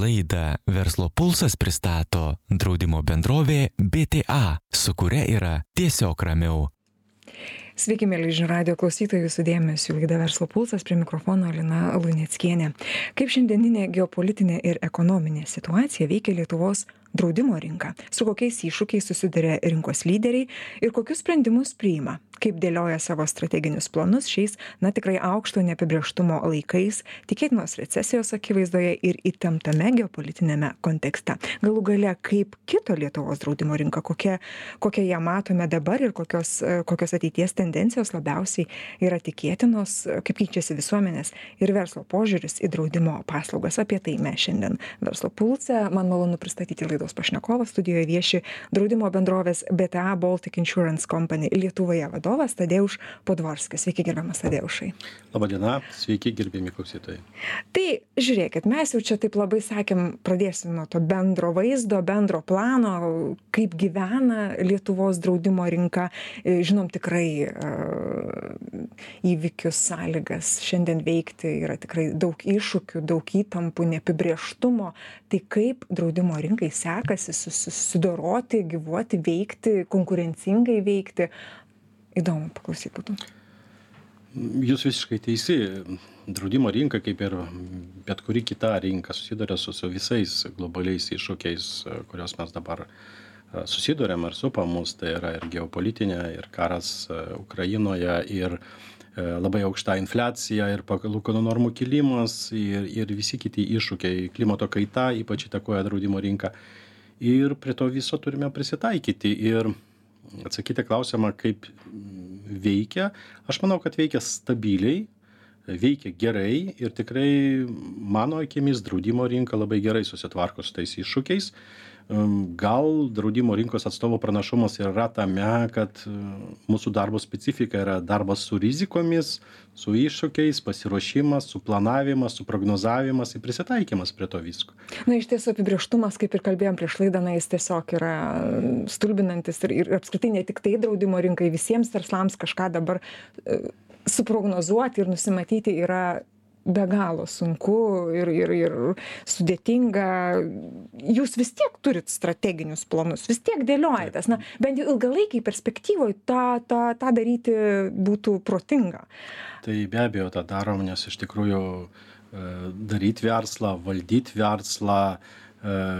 Laidą Verslo pulsas pristato draudimo bendrovė BTA, su kuria yra tiesiog ramiau. Sveiki, mėly žinių radio klausytojai, jūsų dėmesio laida Verslo pulsas prie mikrofono Alina Luneckienė. Kaip šiandieninė geopolitinė ir ekonominė situacija veikia Lietuvos draudimo rinką, su kokiais iššūkiais susiduria rinkos lyderiai ir kokius sprendimus priima kaip dėlioja savo strateginius planus šiais na tikrai aukšto neapibrėžtumo laikais tikėtinos recesijos akivaizdoje ir įtemptame geopolitiniame kontekste. Galų gale kaip kito lietuvos draudimo rinka kokia kokią ją matome dabar ir kokios kokios ateities tendencijos labiausiai yra tikėtinos kaip keičiasi visuomenės ir verslo požiūris į draudimo paslaugas. Apie tai mes šiandien verslo pulse. Man malonu pristatyti laidos pašnekovą studijoje vieši draudimo bendrovės bta baltic insurance company lietuvoje vadovas vadovas Tadeuš Podvorskis. Sveiki, gerbiamas Tadeušai. Labadiena, sveiki, gerbiami klausytojai. Tai žiūrėkit, mes jau čia taip labai sakėm, pradėsim nuo to bendro vaizdo, bendro plano, kaip gyvena Lietuvos draudimo rinka. Žinom tikrai įvykius, sąlygas šiandien veikti yra tikrai daug iššūkių, daug įtampų, neapibrieštumo. Tai kaip draudimo rinkai sekasi susidoroti, gyvuoti, veikti, konkurencingai veikti įdomu paklausyt būtų. Jūs visiškai teisi. Draudimo rinka, kaip ir bet kuri kita rinka, susiduria su, su visais globaliais iššūkiais, kuriuos mes dabar susidurėm ir supa mus. Tai yra ir geopolitinė, ir karas Ukrainoje, ir labai aukšta infliacija, ir palūkanų normų kilimas, ir, ir visi kiti iššūkiai. Klimato kaita ypač įtakoja draudimo rinką. Ir prie to viso turime prisitaikyti. Ir atsakyti klausimą, kaip veikia. Aš manau, kad veikia stabiliai, veikia gerai ir tikrai mano akimis draudimo rinka labai gerai susitvarko su tais iššūkiais gal draudimo rinkos atstovo pranašumas yra tame kad mūsų darbo specifika yra darbas su rizikomis su iššūkiais pasiruošimas suplanavimas suprognozavimas ir prisitaikymas prie to visko. Na iš tiesų apibrėžtumas kaip ir kalbėjom prieš laidą na jis tiesiog yra stulbinantis ir ir apskritai ne tiktai draudimo rinkai visiems verslams kažką dabar suprognozuoti ir nusimatyti yra be galo sunku ir ir ir sudėtinga. Jūs vis tiek turit strateginius planus vis tiek dėliojatės. Na bent jau ilgalaikėj perspektyvoj tą tą tą daryti būtų protinga. Tai be abejo tą darom nes iš tikrųjų e, daryt verslą valdyt verslą e,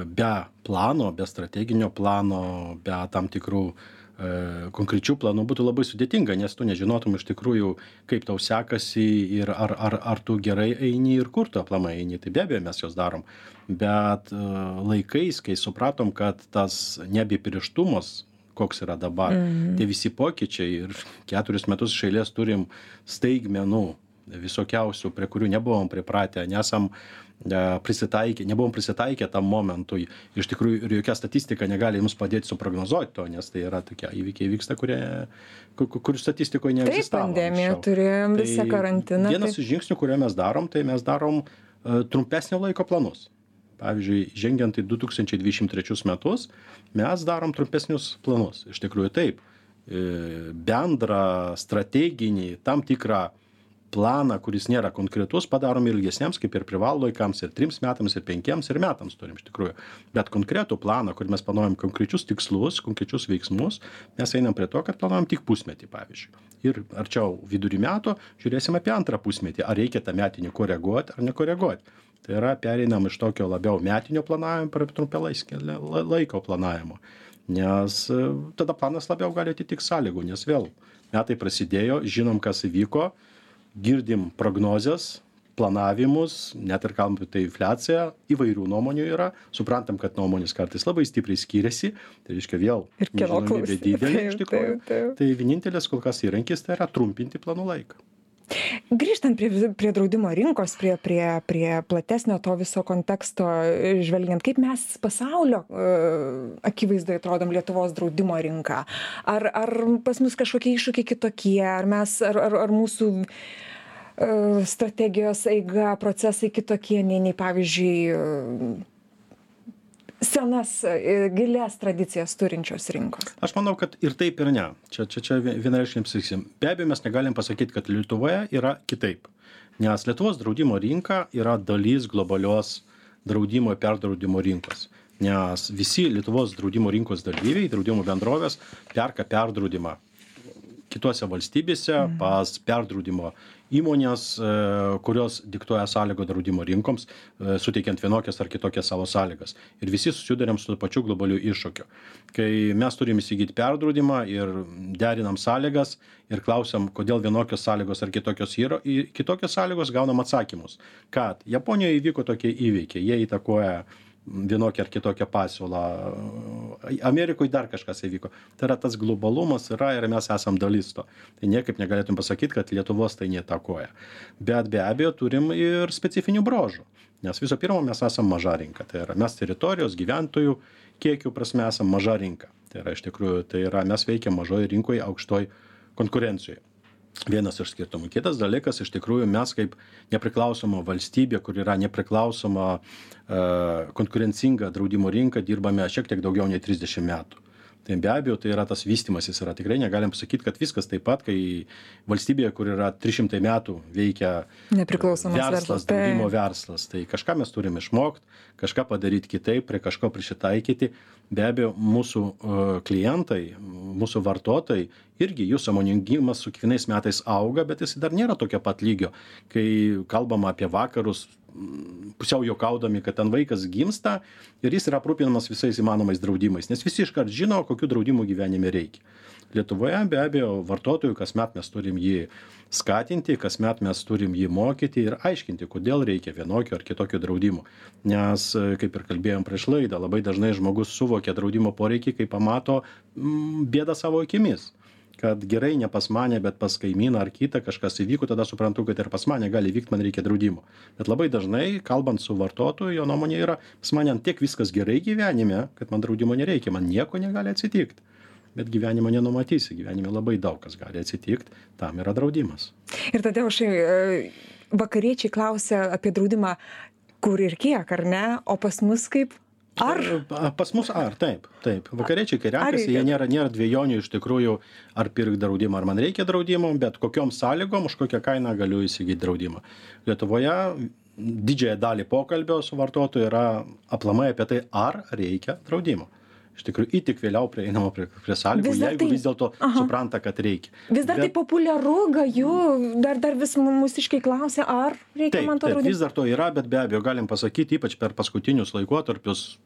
be plano be strateginio plano be tam tikrų konkrečių planų būtų labai sudėtinga, nes tu nežinotum iš tikrųjų, kaip tau sekasi ir ar, ar, ar tu gerai eini ir kur tu aplamai eini. Tai be abejo mes jos darom. Bet e, laikais, kai supratom, kad tas nebepirištumas, koks yra dabar, -hmm. tie visi pokyčiai ir keturis metus šailės turim staigmenų visokiausių, prie kurių nebuvom pripratę, nesam E, prisitaikę, nebuvom prisitaikę tam momentui. Iš tikrųjų, ir jokia statistika negali jums padėti suprognozuoti to, nes tai yra tokie įvykiai vyksta, kurie, kur, kur statistikoje neegzistavo. Taip, pandemija, turėjom visą tai karantiną. Vienas tai... iš žingsnių, kurie mes darom, tai mes darom uh, trumpesnio laiko planus. Pavyzdžiui, žengiant į 2023 metus, mes darom trumpesnius planus. Iš tikrųjų taip, e, bendrą strateginį tam tikrą planą kuris nėra konkretus padarom ilgesniems kaip ir privalo vaikams ir trims metams ir penkiems ir metams turim iš tikrųjų. Bet konkretų planą kur mes planuojam konkrečius tikslus konkrečius veiksmus mes einam prie to kad planuojam tik pusmetį pavyzdžiui. Ir arčiau vidury metų žiūrėsim apie antrą pusmetį ar reikia tą metinį koreguot ar nekoreguot. Tai yra pereinam iš tokio labiau metinio planavimo prie trumpalaikio laiko planavimo. Nes e, tada planas labiau gali atitikt sąlygų nes vėl metai prasidėjo žinom kas įvyko girdim prognozes planavimus net ir kalbant apie infliaciją įvairių nuomonių yra. Suprantam kad nuomonės kartais labai stipriai skiriasi tai reiškia vėl nežinomybė didelė iš tikrųjų. tai vienintelis kol kas įrankis tai yra trumpinti planų laiką grįžtant prie prie draudimo rinkos prie prie prie platesnio to viso konteksto žvelgiant kaip mes pasaulio akivaizdoj atrodom lietuvos draudimo rinka. Ar ar pas mus kažkokie iššūkiai kitokie? Ar mes ar ar ar mūsų strategijos eiga procesai kitokie nei nei pavyzdžiui senas gilias tradicijas turinčios rinkos? Aš manau kad ir taip ir ne. Čia čia čia vienareikšmiai pasakysim be abejo mes negalim pasakyt kad lietuvoje yra kitaip. Nes lietuvos draudimo rinka yra dalis globalios draudimo ir perdraudimo rinkos. Nes visi lietuvos draudimo rinkos dalyviai draudimo bendrovės perka perdraudimą kitose valstybėse pas perdraudimo įmones e, kurios diktuoja sąlygą draudimo rinkoms e, suteikiant vienokias ar kitokias savo sąlygas. Ir visi susiduriam su tuo pačiu globaliu iššūkiu. Kai mes turim įsigyt perdraudimą ir derinam sąlygas ir klausiam kodėl vienokios sąlygos ar kitokios yra kitokios sąlygos gaunam atsakymus kad japonijoj įvyko tokie įvykiai jie įtakoja vienokią ar kitokią pasiūlą. Amerikoje dar kažkas įvyko. Tai yra tas globalumas yra ir mes esam dalis to. Tai niekaip negalėtum pasakyti, kad Lietuvos tai netakoja. Bet be abejo turim ir specifinių brožų. Nes visų pirma, mes esam maža rinka. Tai yra mes teritorijos gyventojų kiekių prasme esam maža rinka. Tai yra iš tikrųjų, tai yra mes veikiam mažoje rinkoje, aukštoj konkurencijoje vienas iš skirtumų. Kitas dalykas iš tikrųjų mes kaip nepriklausoma valstybė kur yra nepriklausoma e, konkurencinga draudimo rinka dirbame šiek tiek daugiau nei trisdešim metų tai be abejo tai yra tas vystymasis yra. Tikrai negalim pasakyt kad viskas taip pat kai valstybėje kur yra trys šimtai metų veikia Nepriklausomas verslas, draudimo verslas. Tai kažką mes turim išmokt kažką padaryt kitaip prie kažko prisitaikyti. Be abejo mūsų e, klientai mūsų vartotojai irgi jų sąmoningumas su kiekvienais metais auga bet jis dar nėra tokio pat lygio. Kai kalbama apie vakarus pusiau juokaudami kad ten vaikas gimsta ir jis yra aprūpinamas visais įmanomais draudimais nes visi iškart žino kokių draudimų gyvenime reikia. Lietuvoje be abejo vartotojui kasmet mes turim jį skatinti kasmet mes turim jį mokyti ir aiškinti kodėl reikia vienokio ar kitokio draudimo. Nes kaip ir kalbėjom prieš laidą labai dažnai žmogus suvokia draudimo poreikį kai pamato mm, bėdą savo akimis kad gerai ne pas mane bet pas kaimyną ar kitą kažkas įvyko tada suprantu kad ir pas mane gali įvykt man reikia draudimo bet labai dažnai kalbant su vartotoju jo nuomonė yra pas mane ant tiek viskas gerai gyvenime kad man draudimo nereikia man nieko negali atsitikt bet gyvenimo nenumatysi gyvenime labai daug kas gali atsitikt tam yra draudimas Ir tada už vakariečiai klausia apie draudimą kur ir kiek, ar ne? O pas mus kaip? Ar? Pas mus ar, taip, taip. Vakariečiai, kai renkasi, jie nėra, nėra dviejonių iš tikrųjų, ar pirkti draudimą, ar man reikia draudimo, bet kokiom sąlygom, už kokią kainą galiu įsigyti draudimą. Lietuvoje didžiąją dalį pokalbio su vartotoju yra aplamai apie tai, ar reikia draudimo. Iš tikrųjų, į tik vėliau prieinama prie, prie sąlygų, jeigu tai- vis dėlto supranta, kad reikia. Vis dar tai populiaru, gaju, dar, dar vis mūsiškai klausia, ar reikia man to draudimo. vis dar to yra, bet be abejo galim pasakyti, ypač per paskutinius laikotarpius,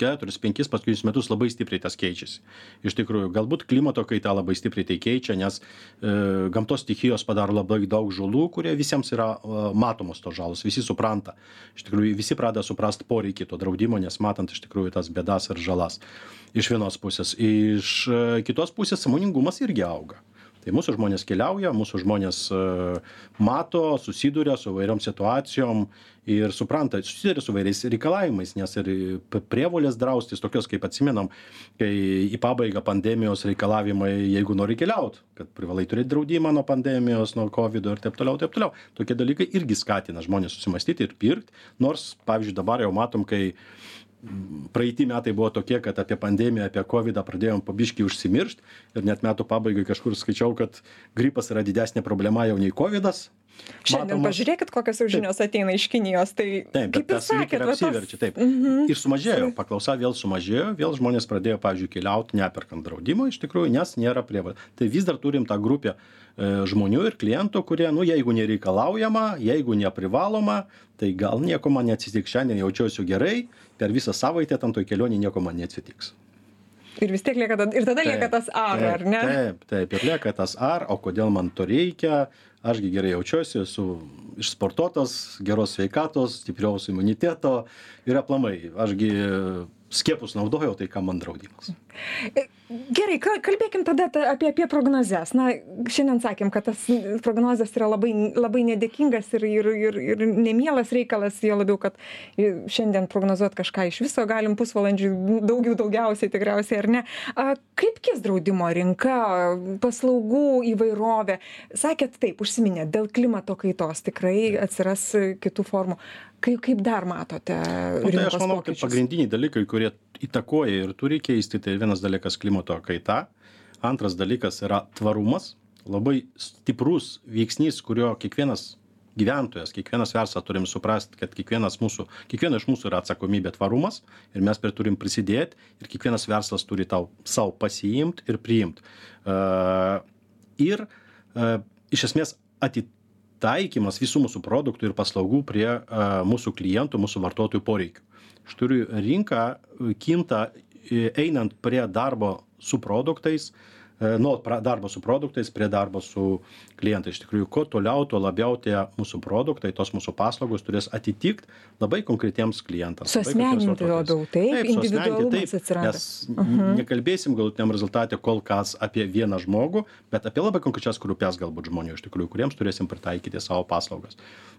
keturis, penkis paskutinius metus labai stipriai tas keičiasi. Iš tikrųjų, galbūt klimato kaita labai stipriai tai keičia, nes e, gamtos stichijos padaro labai daug žalų, kurie visiems yra e, matomos tos žalos, visi supranta. Iš tikrųjų, visi pradeda suprasti poreikį to draudimo, nes matant iš tikrųjų tas bėdas ir žalas. Iš vienos pusės. Iš e, kitos pusės samoningumas irgi auga tai mūsų žmonės keliauja mūsų žmonės e, mato susiduria su įvairiom situacijom ir supranta susiduria su įvairiais reikalavimais nes ir prievolės draustis tokios kaip atsimenam kai į pabaigą pandemijos reikalavimai jeigu nori keliaut kad privalai turėt draudimą nuo pandemijos nuo kovido ir taip toliau taip toliau. Tokie dalykai irgi skatina žmones susimąstyti ir pirkt nors pavyzdžiui dabar jau matom kai praeiti metai buvo tokie kad apie pandemiją apie kovidą pradėjom po biškį užsimiršt ir net metų pabaigoj kažkur skaičiau kad gripas yra didesnė problema jau nei kovidas Šiandien Matomas- pažiūrėkit, kokios jau žinios ateina iš Kinijos. Tai Taip, kaip ir tas sakėt, ir apsiverčia, taip. Mhm. Ir sumažėjo, paklausa vėl sumažėjo, vėl žmonės pradėjo, pavyzdžiui, keliauti neperkant draudimo iš tikrųjų, nes nėra prievalė. Tai vis dar turim tą grupę e, žmonių ir klientų, kurie, nu, jeigu nereikalaujama, jeigu neprivaloma, tai gal nieko man neatsitiks. Šiandien jaučiuosi gerai, per visą savaitę tam toj kelionė nieko man neatsitiks. Ir vis tiek lieka, ir tada lieka tas ar, taip, ar ne? Taip, taip, ir lieka tas ar, o kodėl man to reikia, ašgi gerai jaučiuosi, esu išsportuotas, geros sveikatos, stipriaus imuniteto ir aplamai, ašgi skiepus naudojau, tai kam man draudimas. Gerai, ka- kalbėkim tada ta- apie, apie prognozes. Na, šiandien sakėm, kad tas prognozes yra labai, labai nedėkingas ir, ir, ir, ir nemielas reikalas, jo labiau, kad šiandien prognozuot kažką iš viso galim pusvalandžių, daugiau daugiausiai tikriausiai, ar ne. Kaip kis draudimo rinka, paslaugų įvairovė? Sakėt taip, užsiminėt, dėl klimato kaitos tikrai atsiras kitų formų. Kaip, kaip dar matote? Nu, tai aš rinkos pokyčius? pagrindiniai dalykai, kurie įtakoja ir turi keisti, tai vienas dalykas klimato kaita, antras dalykas yra tvarumas, labai stiprus veiksnys, kurio kiekvienas gyventojas kiekvienas verslas turim suprast kad kiekvienas mūsų kiekvieno iš mūsų yra atsakomybė tvarumas ir mes prie turim prisidėt ir kiekvienas verslas turi tau sau pasiimt ir priimt a, ir a, iš esmės atitaikymas visų mūsų produktų ir paslaugų prie mūsų klientų mūsų vartotojų poreikių. Iš tikrųjų rinka kinta einant prie darbo su produktais E, nuo darbo su produktais prie darbo su klientais. Iš tikrųjų, kuo toliau, tuo labiau tie mūsų produktai, tos mūsų paslaugos turės atitikti labai konkretiems klientams. Suasmeninti labiau, taip, taip individualumas atsiranda. Mes uh mhm. nekalbėsim galutiniam rezultatė kol kas apie vieną žmogų, bet apie labai konkrečias grupės galbūt žmonių, iš tikrųjų, kuriems turėsim pritaikyti savo paslaugas.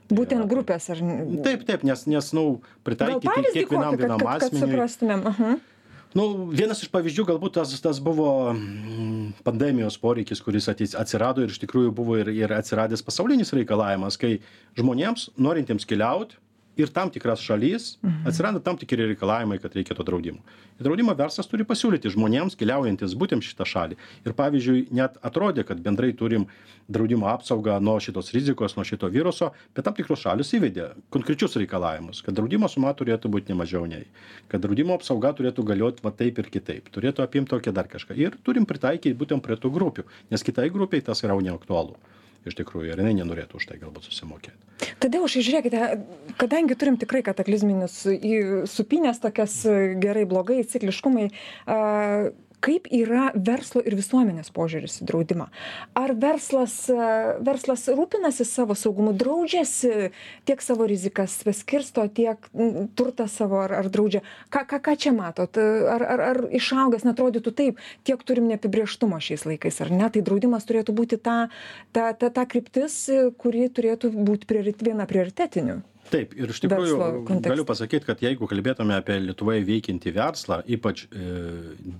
Būtent grupės ar? Taip, taip, nes, nes nu, pritaikyti kiekvienam vienam asmeniui. Kad, suprastumėm. -huh nu vienas iš pavyzdžių galbūt tas tas buvo mm, pandemijos poreikis kuris ateis atsirado ir iš tikrųjų buvo ir ir atsiradęs pasaulinis reikalavimas kai žmonėms norintiems keliaut ir tam tikras šalis mhm. atsiranda tam tikri reikalavimai kad reikia to draudimo. Ir draudimo verslas turi pasiūlyti žmonėms keliaujantys būtent šitą šalį. Ir pavyzdžiui net atrodė kad bendrai turim draudimo apsaugą nuo šitos rizikos nuo šito viruso bet tam tikros šalys įvedė konkrečius reikalavimus kad draudimo suma turėtų būt ne mažiau nei kad draudimo apsauga turėtų galiot va taip ir kitaip turėtų apimt tokią dar kažką. Ir turim pritaikyt būtent prie tų grupių nes kitai grupei tas yra neaktualu iš tikrųjų ir jinai nenorėtų už tai galbūt susimokėt tadeušai žiūrėkite kadangi turim tikrai kataklizminius į supynes tokias gerai blogai cikliškumai kaip yra verslo ir visuomenės požiūris į draudimą? Ar verslas verslas rūpinasi savo saugumu draudžiasi tiek savo rizikas paskirsto tiek turtą savo ar ar draudžia? Ką ką ką čia matot? Ar ar ar išaugęs na atrodytų taip tiek turim neapibrėžtumo šiais laikais ar ne? Tai draudimas turėtų būti ta ta ta ta kryptis kuri turėtų būt priorit viena prioritetinių taip ir iš tikrųjų galiu pasakyt kad jeigu kalbėtume apie lietuvoje veikiantį verslą ypač e,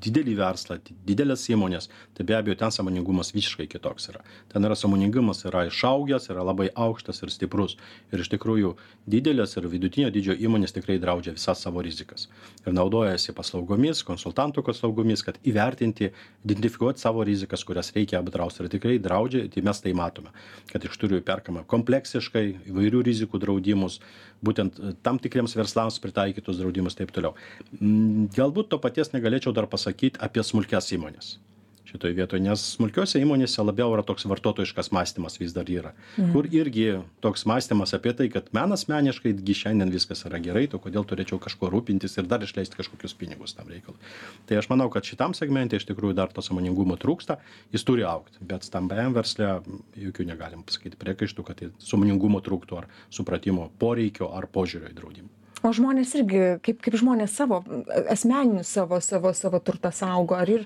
didelį verslą dideles įmones tai be abejo ten sąmoningumas visiškai kitoks yra. Ten yra sąmoningumas yra išaugęs yra labai aukštas ir stiprus. Ir iš tikrųjų didelės ir vidutinio dydžio įmonės tikrai draudžia visas savo rizikas. Ir naudojasi paslaugomis konsultantų paslaugomis kad įvertinti identifikuot savo rizikas kurias reikia apdraust ir tikrai draudžia tai mes tai matome kad iš tikrųjų perkama kompleksiškai įvairių rizikų draudimus draudimus būtent e, tam tikriems verslams pritaikytus draudimus taip toliau. Galbūt to paties negalėčiau dar pasakyt apie smulkias įmones šitoj vietoj nes smulkiose įmonėse labiau yra toks vartotojiškas mąstymas vis dar yra. Mhm. kur irgi toks mąstymas apie tai kad man asmeniškai gi šiandien viskas yra gerai tai kodėl turėčiau kažkuo rūpintis ir dar išleist kažkokius pinigus tam reikalui. Tai aš manau kad šitam segmente iš tikrųjų dar to sąmoningumo trūksta jis turi augt bet stambiajam versle jokių negalim pasakyt priekaištų kad tai sąmoningumo trūktų ar supratimo poreikio ar požiūrio į draudimą. O žmonės irgi kaip kaip žmonės savo asmeninius savo savo savo turtą saugo ar ir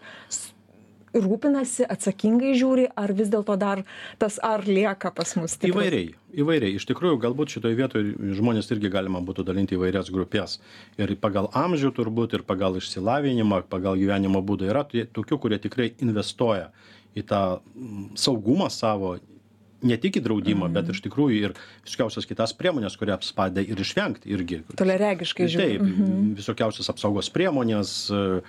rūpinasi atsakingai žiūri ar vis dėlto dar tas ar lieka pas mus stiprus? Įvairiai, įvairiai. Iš tikrųjų, galbūt šitoje vietoje žmonės irgi galima būtų dalinti įvairias grupės. Ir pagal amžių turbūt, ir pagal išsilavinimą, pagal gyvenimo būdą yra tokių, kurie tikrai investuoja į tą mm, saugumą savo ne tik į draudimą, mm. bet ir iš tikrųjų ir visokiausias kitas priemonės, kurias padeda ir išvengti irgi. Toleregiškai žiūrėti. Taip, mm -hmm. visokiausias apsaugos priemonės. Uh,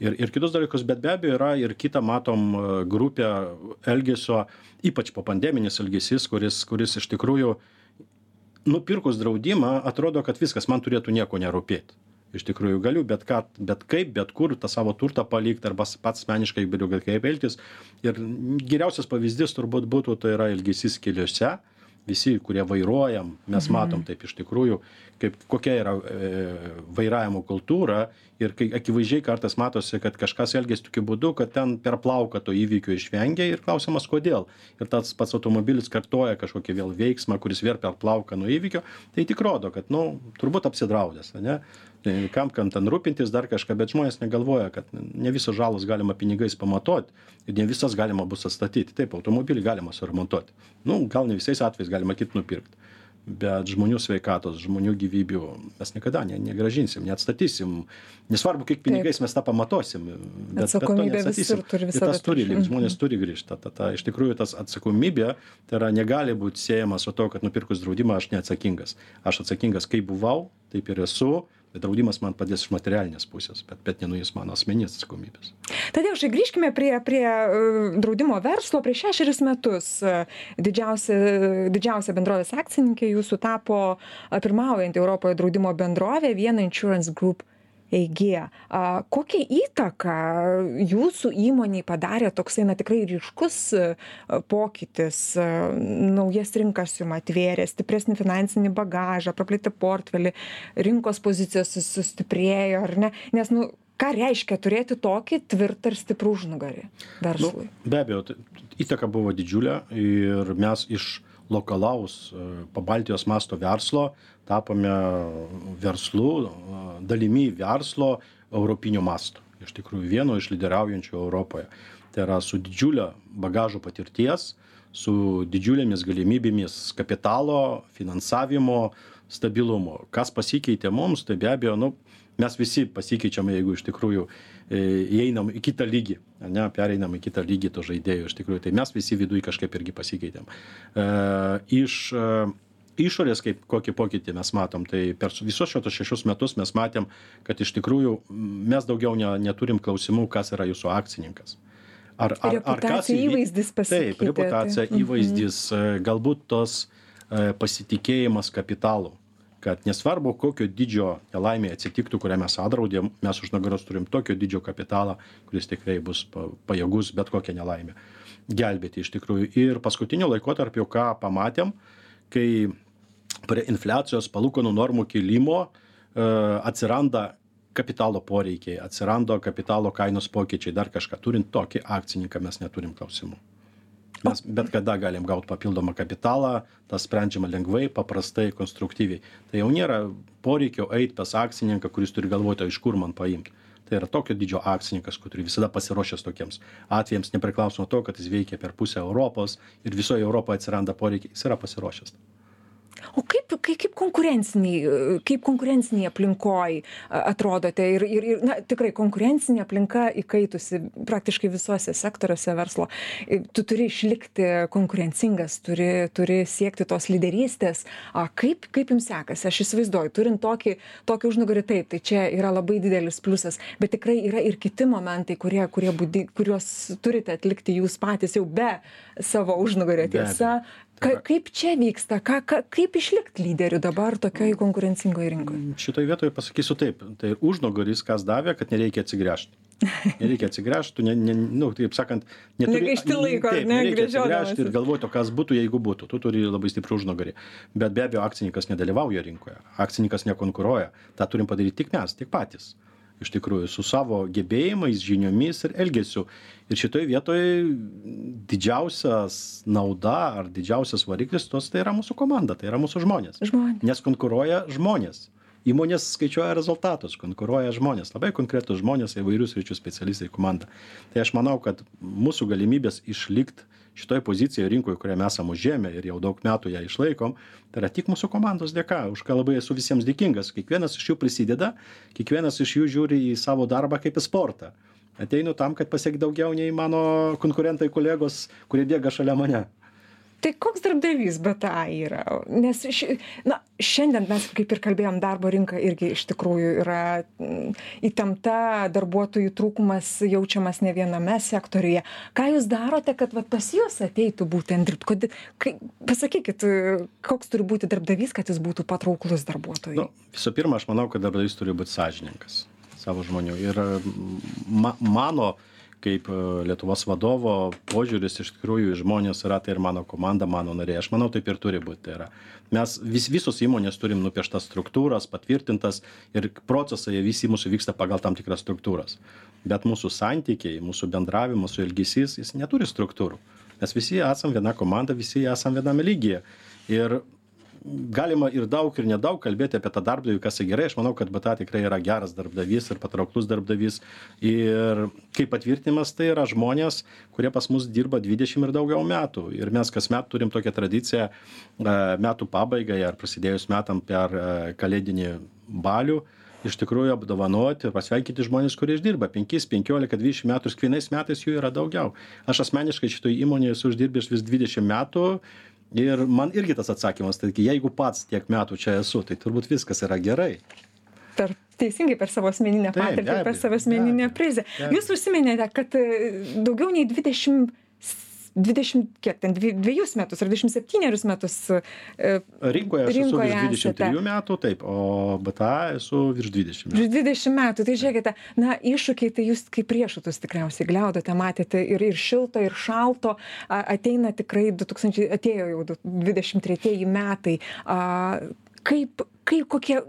ir ir kitus dalykus bet be abejo yra ir kita matom e, grupė elgesio ypač popandeminis elgesys kuris kuris iš tikrųjų nupirkus draudimą atrodo kad viskas man turėtų nieko nerūpėt. Iš tikrųjų galiu bet ką bet kaip bet kur tą savo turtą palikt arba pats asmeniškai galiu kaip elgtis. Ir geriausias pavyzdys turbūt būtų tai yra elgesys keliuose visi kurie vairuojam mes mhm. matom taip iš tikrųjų kaip kokia yra e, vairavimo kultūra. Ir kai akivaizdžiai kartais matosi kad kažkas elgiasi tokiu būdu kad ten per plauką to įvykio išvengia ir klausimas kodėl. Ir tas pats automobilis kartoja kažkokį vėl veiksmą kuris vėl per plauką nuo įvykio. Tai tik rodo kad nu turbūt apsidraudęs ane tai kam kam ten rūpintis dar kažką bet žmonės negalvoja kad ne visos žalos galima pinigais pamatuot ir ne visas galima bus atstatyt taip automobilį galima suremontuot nu gal ne visais atvejais galima kitą nupirkt bet žmonių sveikatos žmonių gyvybių mes niekada ne negrąžinsim neatstatysim. Nesvarbu kiek pinigais mes tą pamatuosim bet bet to neatstatysim. ir tas turi likt žmonės mhm. turi grįžt. Ta ta ta iš tikrųjų tas atsakomybė tai yra negali būt siejama su tuo kad nupirkus draudimą aš neatsakingas. Aš atsakingas kaip buvau taip ir esu bet draudimas man padės iš materialinės pusės bet bet nenuims mano asmeninės atsakomybės. Tadeušai grįžkime prie prie e, draudimo verslo. Prieš šešerius metus e, didžiausia didžiausia bendrovės akcininkė jūsų tapo pirmaujanti europoje draudimo bendrovė viena insurance group eig a kokią įtaką jūsų įmonei padarė toksai na tikrai ryškus pokytis naujas rinkas jum atvėrė stipresnį finansinį bagažą praplėtė portfelį rinkos pozicijos sustiprėjo ar ne? Nes nu ką reiškia turėti tokį tvirtą ir stiprų užnugarį verslui? Nu, be abejo įtaka buvo didžiulė ir mes iš lokalaus pabaltijos masto verslo tapome verslu dalimi verslo europinio masto iš tikrųjų vienu iš lyderiaujančių europoje. Tai yra su didžiule bagažu patirties su didžiulėmis galimybėmis kapitalo finansavimo stabilumo. Kas pasikeitė mums tai be abejo nu mes visi pasikeičiam jeigu iš tikrųjų e, įeinam į kitą lygį ane pereinam į kitą lygį tų žaidėjų iš tikrųjų tai mes visi viduj kažkaip irgi pasikeitėm. E, iš išorės kaip kokį pokytį mes matom tai per visus šitus šešis metus mes matėm kad iš tikrųjų mes daugiau ne neturim klausimų kas yra jūsų akcininkas. Ar ar ar kas įvaizdis taip reputacija mhm. įvaizdis e, galbūt tos e, pasitikėjimas kapitalu kad nesvarbu kokio dydžio nelaimė atsitiktų kurią mes atdraudėm mes už nugaros turim tokio dydžio kapitalą kuris tikrai bus pajėgus bet kokią nelaimę gelbėti iš tikrųjų. Ir paskutiniu laikotarpiu ką pamatėm kai prie infliacijos palūkanų normų kilimo e, atsiranda kapitalo poreikiai atsiranda kapitalo kainos pokyčiai dar kažką. Turint tokį akcininką mes neturim klausimų mes bet kada galim gaut papildomą kapitalą tas sprendžiama lengvai paprastai konstruktyviai. Tai jau nėra poreikio eit pas akcininką kuris turi galvoti o iš kur man paimt tai yra tokio dydžio akcininkas kur visada pasiruošęs tokiems atvejams nepriklausomai nuo to kad jis veikia per pusę europos ir visoj europoj atsiranda poreikiai jis yra pasiruošęs o kaip kai kaip konkurencinėj kaip konkurencinėj aplinkoj atrodote? Ir ir ir na tikrai konkurencinė aplinka įkaitusi praktiškai visuose sektoriuose verslo. Tu turi išlikti konkurencingas turi turi siekti tos lyderystės. A kaip kaip jums sekasi? Aš įsivaizduoju turint tokį tokį užnugarį taip tai čia yra labai didelis pliusas bet tikrai yra ir kiti momentai kurie kurie būdi kuriuos turite atlikti jūs patys jau be savo užnugario tiesa ka kaip čia vyksta? Ką ką kaip išlikt lyderiu dabar tokioj konkurencingoj rinkoj šitoj vietoj pasakysiu taip. Tai užnugaris kas davė kad nereikia atsigręžt. Nereikia atsigręžt tu ne ne nu taip sakant neturi negaišti laiko ar ne gręžiodamasis. ir galvot o kas būtų jeigu būtų. Tu turi labai stiprų užnugarį. Bet be abejo akcininkas nedalyvauja rinkoje. Akcininkas nekonkuruoja. Tą turim padaryt tik mes tik patys. Iš tikrųjų su savo gebėjimais žiniomis ir elgesiu. Ir šitoj vietoj didžiausias nauda ar didžiausias variklis tos tai yra mūsų komanda tai yra mūsų žmonės. Nes konkuruoja žmonės. Įmonės skaičiuoja rezultatus konkuruoja žmonės labai konkretūs žmonės įvairių sričių specialistai komanda. Tai aš manau kad mūsų galimybės išlikt šitoj pozicijoj rinkoj kurią mes esam užėmę ir jau daug metų ją išlaikom tai yra tik mūsų komandos dėka. Už ką labai esu visiems dėkingas. Kiekvienas iš jų prisideda kiekvienas iš jų žiūri į savo darbą kaip į sportą ateinu tam kad pasiekt daugiau nei mano konkurentai kolegos kurie bėga šalia mane. Tai koks darbdavys bta yra? Nes ši na šiandien mes kaip ir kalbėjom darbo rinka irgi iš tikrųjų yra mm, įtempta darbuotojų trūkumas jaučiamas ne viename sektoriuje. Ką jūs darote kad vat pas jus ateitų būtent dirbt? Kod kai pasakykit koks turi būti darbdavys kad jis būtų patrauklus darbuotojui? Nu visų pirma aš manau kad darbdavys turi būt sąžiningas savo žmonių. Ir ma mano kaip e, lietuvos vadovo požiūris iš tikrųjų į žmones yra tai ir mano komanda mano nariai. Aš manau taip ir turi būt tai yra. Mes vis visos įmonės turim nupieštas struktūras patvirtintas ir procesai jie visi mūsų vyksta pagal tam tikras struktūras. Bet mūsų santykiai mūsų bendravimas su elgesys jis neturi struktūrų. Mes visi esam viena komanda visi esam viename lygyje. Ir galima ir daug ir nedaug kalbėti apie tą darbdavį kas tai gerai. Aš manau kad bta tikrai yra geras darbdavys ir patrauklus darbdavys. Ir kaip patvirtinimas tai yra žmonės kurie pas mus dirba dvidešim ir daugiau metų. Ir mes kasmet turim tokią tradiciją e, metų pabaigai ar prasidėjus metam per e, kalėdinį balių iš tikrųjų apdovanoti pasveikinti žmones kurie išdirba. Penkis penkiolika dvidešim metų ir kiekvienais metais jų yra daugiau. Aš asmeniškai šitoj įmonėj esu uždirbęs vis dvidešim metų ir man irgi tas atsakymas taigi jeigu pats tiek metų čia esu tai turbūt viskas yra gerai per teisingai per savo asmeninę patirtį per savo asmeninę prizę. Jūs užsiminėte, kad e, daugiau nei 20 20, kiek ten, dvi- dviejus metus ar 27 metus e, Rinkoje aš esu Rinkoje virš 23 esate. metų, taip, o BTA esu virš 20 metų. Virš 20 metų, tai žiūrėkite, na, iššūkiai, tai jūs kaip riešutus tikriausiai gliaudote, matėte ir, ir šilto, ir šalto, a, ateina tikrai 2000, atėjo jau du- 23 metai. A, kaip, kaip kokie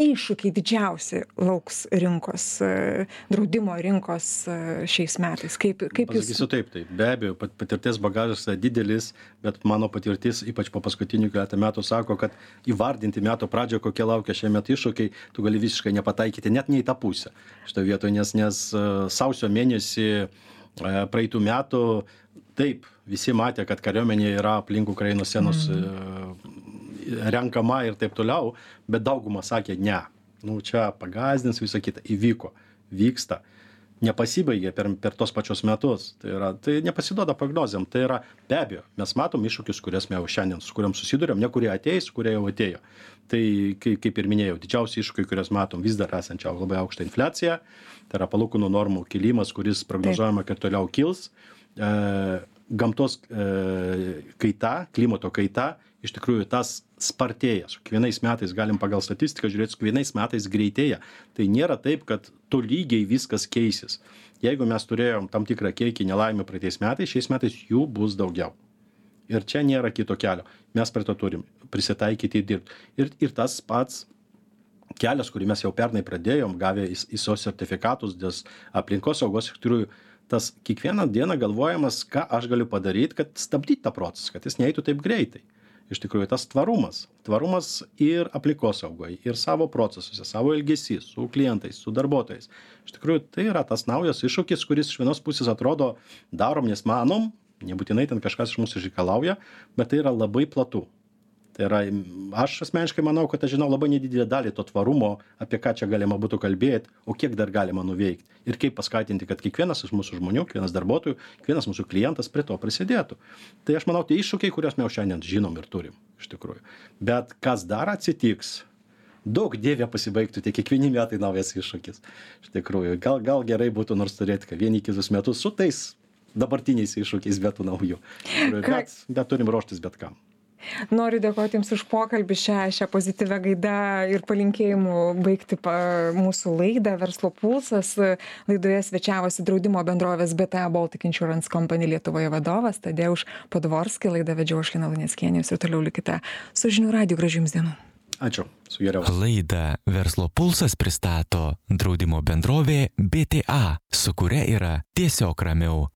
iššūkiai didžiausi lauks rinkos, e, draudimo rinkos e, šiais metais? Kaip, kaip jūs... Pasakysiu taip, taip, be abejo, pat- patirties bagažas yra didelis, bet mano patirtis, ypač po paskutinių keletą metų, sako, kad įvardinti metų pradžioje, kokie laukia šiame metu iššūkiai, tu gali visiškai nepataikyti net ne į tą pusę. Šitoje vietoje, nes, nes e, sausio mėnesį praeitų metų, taip, visi matė, kad kariuomenė yra aplink Ukrainos sienos mm. Renkama ir taip toliau, bet dauguma sakė, ne, nu čia pagazdins visą kitą, įvyko, vyksta nepasibaigė per, per tos pačius metus. Tai, yra, tai nepasiduoda prognozėm. Tai yra be abejo, mes matom iššūkius, kurias mes jau šiandien, su kuriam susidurėm, ne kurie ateis, kurie jau atėjo. Tai kaip, kaip ir minėjau, didžiausi iššūkiai, kuriuos matom vis dar esančią labai aukštą infliaciją, tai yra palūkanų normų kilimas, kuris prognozuojama, kad toliau kils. E, gamtos e, kaita, klimato kaita, iš tikrųjų tas spartėja. Su kiekvienais metais galim pagal statistiką žiūrėti, su kiekvienais metais greitėja. Tai nėra taip, kad tolygiai viskas keisis. Jeigu mes turėjom tam tikrą kiekį nelaimę praeitais metais, šiais metais jų bus daugiau. Ir čia nėra kito kelio. Mes prie to turim prisitaikyti ir dirbti. Ir, ir tas pats kelias, kurį mes jau pernai pradėjom, gavę ISO sertifikatus dėl aplinkos saugos, iš tikrųjų, tas kiekvieną dieną galvojamas, ką aš galiu padaryti, kad stabdyti tą procesą, kad jis neįtų taip greitai. Iš tikrųjų, tas tvarumas. Tvarumas ir aplinkosaugoje, ir savo procesuose, savo elgesys su klientais, su darbuotojais. Iš tikrųjų, tai yra tas naujas iššūkis, kuris iš vienos pusės atrodo darom, nes manom, nebūtinai ten kažkas iš mūsų reikalauja, bet tai yra labai platu. Tai yra, aš asmeniškai manau, kad aš žinau labai nedidelę dalį to tvarumo, apie ką čia galima būtų kalbėti, o kiek dar galima nuveikti. Ir kaip paskatinti, kad kiekvienas iš mūsų žmonių, kiekvienas darbuotojų, kiekvienas mūsų klientas prie to prisidėtų. Tai aš manau, tie iššūkiai, kuriuos mes šiandien žinom ir turim, iš tikrųjų. Bet kas dar atsitiks, daug dievė pasibaigtų, tie kiekvieni metai naujas iššūkis. Iš tikrųjų, gal, gal gerai būtų nors turėti, kad vieni kitus metus su tais dabartiniais iššūkiais, bet naujų. Bet, bet turim ruoštis bet kam. Noriu dėkoti Jums už pokalbį šią, šią pozityvę gaidą ir palinkėjimų baigti pa, mūsų laidą Verslo pulsas. Laidoje svečiavosi draudimo bendrovės BTA Baltic Insurance Company Lietuvoje vadovas Tadeuš Podvorski. Laidą vedžiau aš Lina Lunėskienės ir toliau likite su žinių radiju. Gražių Jums dienų. Ačiū. Su geriausiu. Laidą Verslo pulsas pristato draudimo bendrovė BTA, su kuria yra tiesiog ramiau.